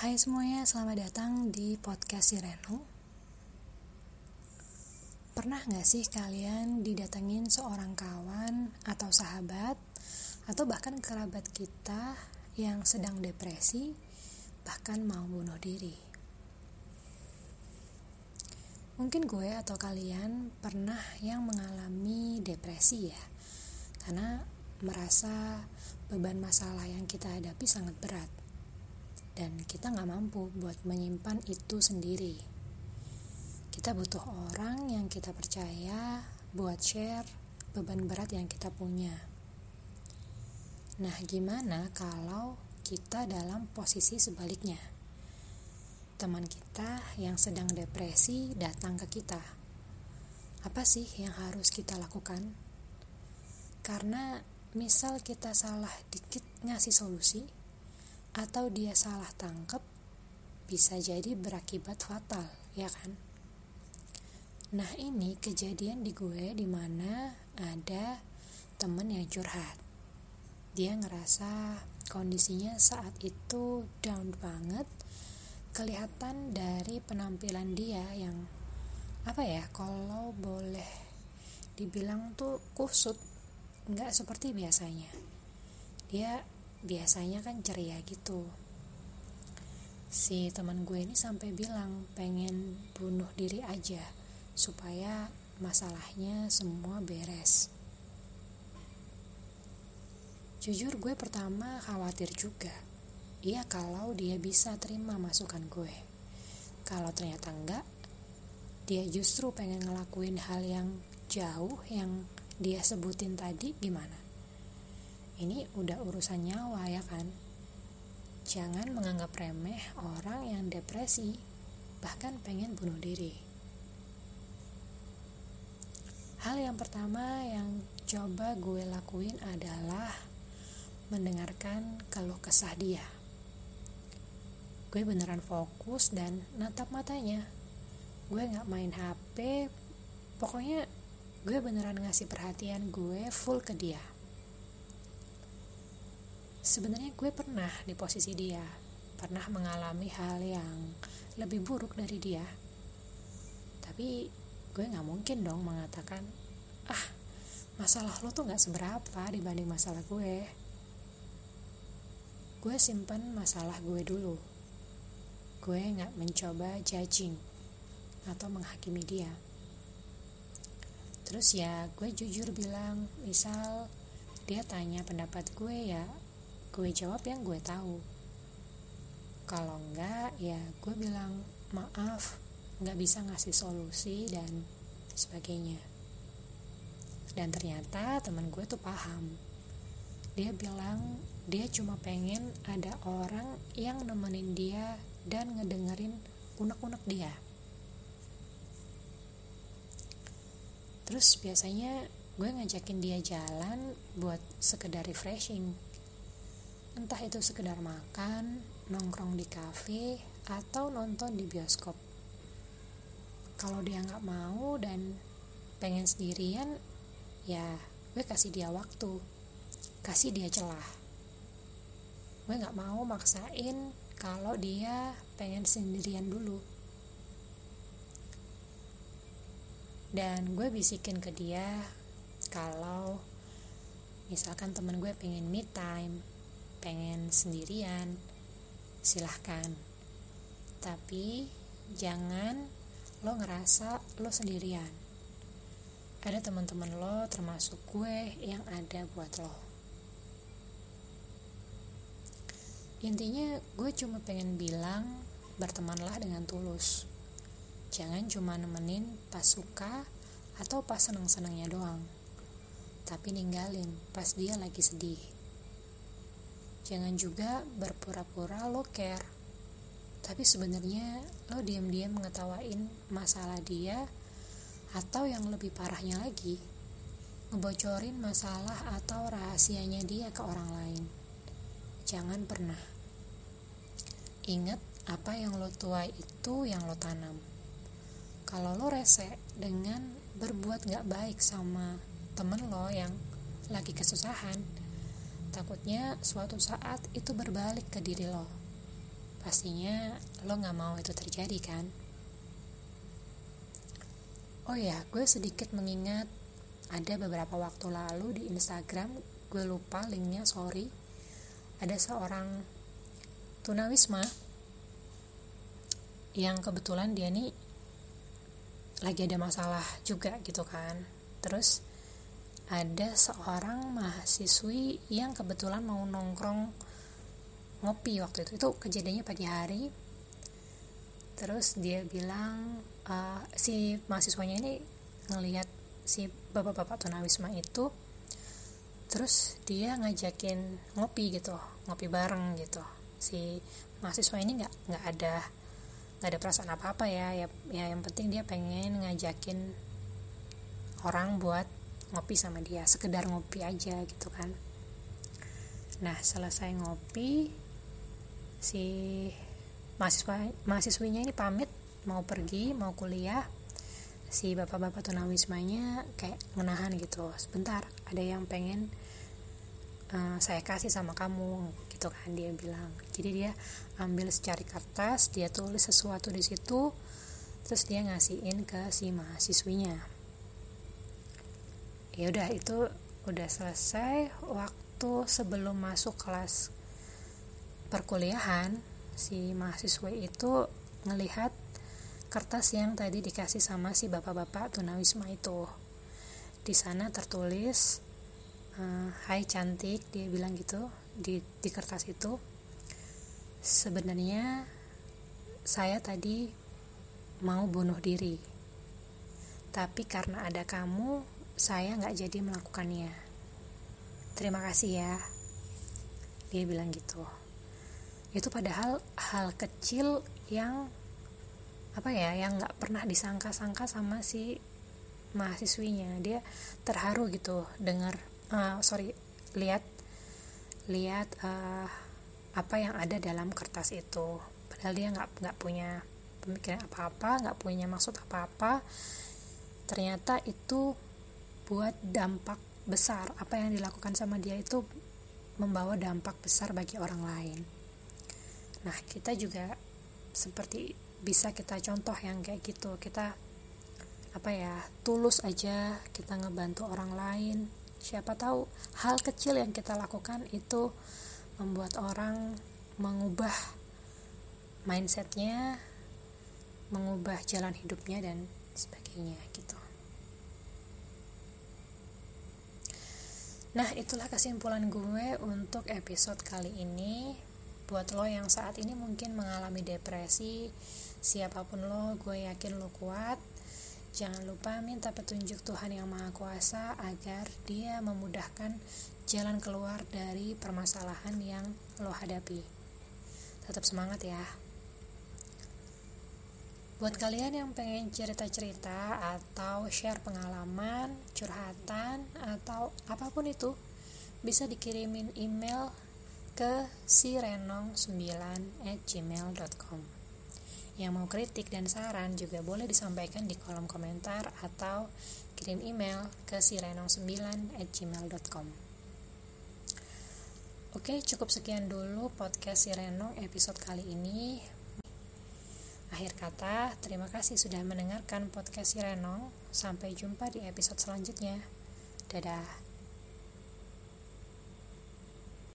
Hai semuanya, selamat datang di podcast Sireno. Pernah gak sih kalian didatengin seorang kawan atau sahabat atau bahkan kerabat kita yang sedang depresi bahkan mau bunuh diri? Mungkin gue atau kalian pernah yang mengalami depresi ya Karena merasa beban masalah yang kita hadapi sangat berat dan kita nggak mampu buat menyimpan itu sendiri. Kita butuh orang yang kita percaya buat share beban berat yang kita punya. Nah, gimana kalau kita dalam posisi sebaliknya? Teman kita yang sedang depresi datang ke kita. Apa sih yang harus kita lakukan? Karena misal kita salah dikit ngasih solusi, atau dia salah tangkap bisa jadi berakibat fatal, ya kan? Nah ini kejadian di gue di mana ada temen yang curhat. Dia ngerasa kondisinya saat itu down banget. Kelihatan dari penampilan dia yang apa ya kalau boleh dibilang tuh kusut nggak seperti biasanya. Dia biasanya kan ceria gitu. Si teman gue ini sampai bilang pengen bunuh diri aja supaya masalahnya semua beres. Jujur gue pertama khawatir juga. Iya kalau dia bisa terima masukan gue. Kalau ternyata enggak dia justru pengen ngelakuin hal yang jauh yang dia sebutin tadi gimana ini udah urusan nyawa ya kan? Jangan menganggap remeh orang yang depresi bahkan pengen bunuh diri. Hal yang pertama yang coba gue lakuin adalah mendengarkan keluh kesah dia. Gue beneran fokus dan natap matanya. Gue gak main HP pokoknya gue beneran ngasih perhatian gue full ke dia sebenarnya gue pernah di posisi dia pernah mengalami hal yang lebih buruk dari dia. Tapi gue nggak mungkin dong mengatakan ah masalah lo tuh nggak seberapa dibanding masalah gue. Gue simpan masalah gue dulu. Gue nggak mencoba judging atau menghakimi dia. Terus ya gue jujur bilang misal dia tanya pendapat gue ya gue jawab yang gue tahu. Kalau enggak ya gue bilang maaf nggak bisa ngasih solusi dan sebagainya. Dan ternyata teman gue tuh paham. Dia bilang dia cuma pengen ada orang yang nemenin dia dan ngedengerin unek-unek dia. Terus biasanya gue ngajakin dia jalan buat sekedar refreshing entah itu sekedar makan, nongkrong di kafe, atau nonton di bioskop. Kalau dia nggak mau dan pengen sendirian, ya gue kasih dia waktu, kasih dia celah. Gue nggak mau maksain kalau dia pengen sendirian dulu. Dan gue bisikin ke dia kalau misalkan temen gue pengen me time pengen sendirian, silahkan. Tapi jangan lo ngerasa lo sendirian. Ada teman-teman lo termasuk gue yang ada buat lo. Intinya gue cuma pengen bilang bertemanlah dengan tulus. Jangan cuma nemenin pas suka atau pas seneng-senengnya doang. Tapi ninggalin pas dia lagi sedih. Jangan juga berpura-pura lo care. Tapi sebenarnya lo diam-diam mengetawain masalah dia atau yang lebih parahnya lagi, ngebocorin masalah atau rahasianya dia ke orang lain. Jangan pernah. Ingat apa yang lo tuai itu yang lo tanam. Kalau lo rese dengan berbuat gak baik sama temen lo yang lagi kesusahan, Takutnya suatu saat itu berbalik ke diri lo. pastinya lo nggak mau itu terjadi kan? Oh ya gue sedikit mengingat ada beberapa waktu lalu di Instagram gue lupa linknya sorry. Ada seorang tunawisma yang kebetulan dia nih lagi ada masalah juga gitu kan. Terus ada seorang mahasiswi yang kebetulan mau nongkrong ngopi waktu itu. Itu kejadiannya pagi hari. Terus dia bilang uh, si mahasiswanya ini ngelihat si bapak-bapak tunawisma itu terus dia ngajakin ngopi gitu ngopi bareng gitu. Si mahasiswa ini nggak nggak ada nggak ada perasaan apa apa ya. Ya ya yang penting dia pengen ngajakin orang buat ngopi sama dia sekedar ngopi aja gitu kan. Nah selesai ngopi si mahasiswa mahasiswinya ini pamit mau pergi mau kuliah. Si bapak-bapak tunawismanya kayak menahan gitu sebentar ada yang pengen uh, saya kasih sama kamu gitu kan dia bilang. Jadi dia ambil secari kertas dia tulis sesuatu di situ terus dia ngasihin ke si mahasiswinya ya udah itu udah selesai waktu sebelum masuk kelas perkuliahan. Si mahasiswa itu ngelihat kertas yang tadi dikasih sama si bapak-bapak tunawisma itu. Di sana tertulis uh, Hai cantik dia bilang gitu di di kertas itu. Sebenarnya saya tadi mau bunuh diri. Tapi karena ada kamu saya nggak jadi melakukannya. Terima kasih ya. Dia bilang gitu. Itu padahal hal kecil yang apa ya yang nggak pernah disangka-sangka sama si mahasiswinya. Dia terharu gitu dengar uh, sorry lihat lihat uh, apa yang ada dalam kertas itu. Padahal dia nggak nggak punya pemikiran apa-apa nggak punya maksud apa-apa. Ternyata itu buat dampak besar apa yang dilakukan sama dia itu membawa dampak besar bagi orang lain Nah, kita juga seperti bisa kita contoh yang kayak gitu. Kita apa ya, tulus aja kita ngebantu orang lain. Siapa tahu hal kecil yang kita lakukan itu membuat orang mengubah mindsetnya, mengubah jalan hidupnya dan sebagainya gitu. Nah, itulah kesimpulan gue untuk episode kali ini. Buat lo yang saat ini mungkin mengalami depresi siapa pun lo gue yakin lo kuat. Jangan lupa minta petunjuk Tuhan yang Maha Kuasa agar dia memudahkan jalan keluar dari permasalahan yang lo hadapi. Tetap semangat ya Buat kalian yang pengen cerita-cerita atau share pengalaman, curhatan, atau apa pun itu, bisa dikirimin email ke sirenong9 at gmail.com yang mau kritik dan saran juga boleh disampaikan di kolom komentar atau kirim email ke sirenong9 at gmail.com Oke, cukup sekian dulu podcast Sirenong episode kali ini. Akhir kata, terima kasih sudah mendengarkan podcast Sirenong. Sampai jumpa di episode selanjutnya. Dadah.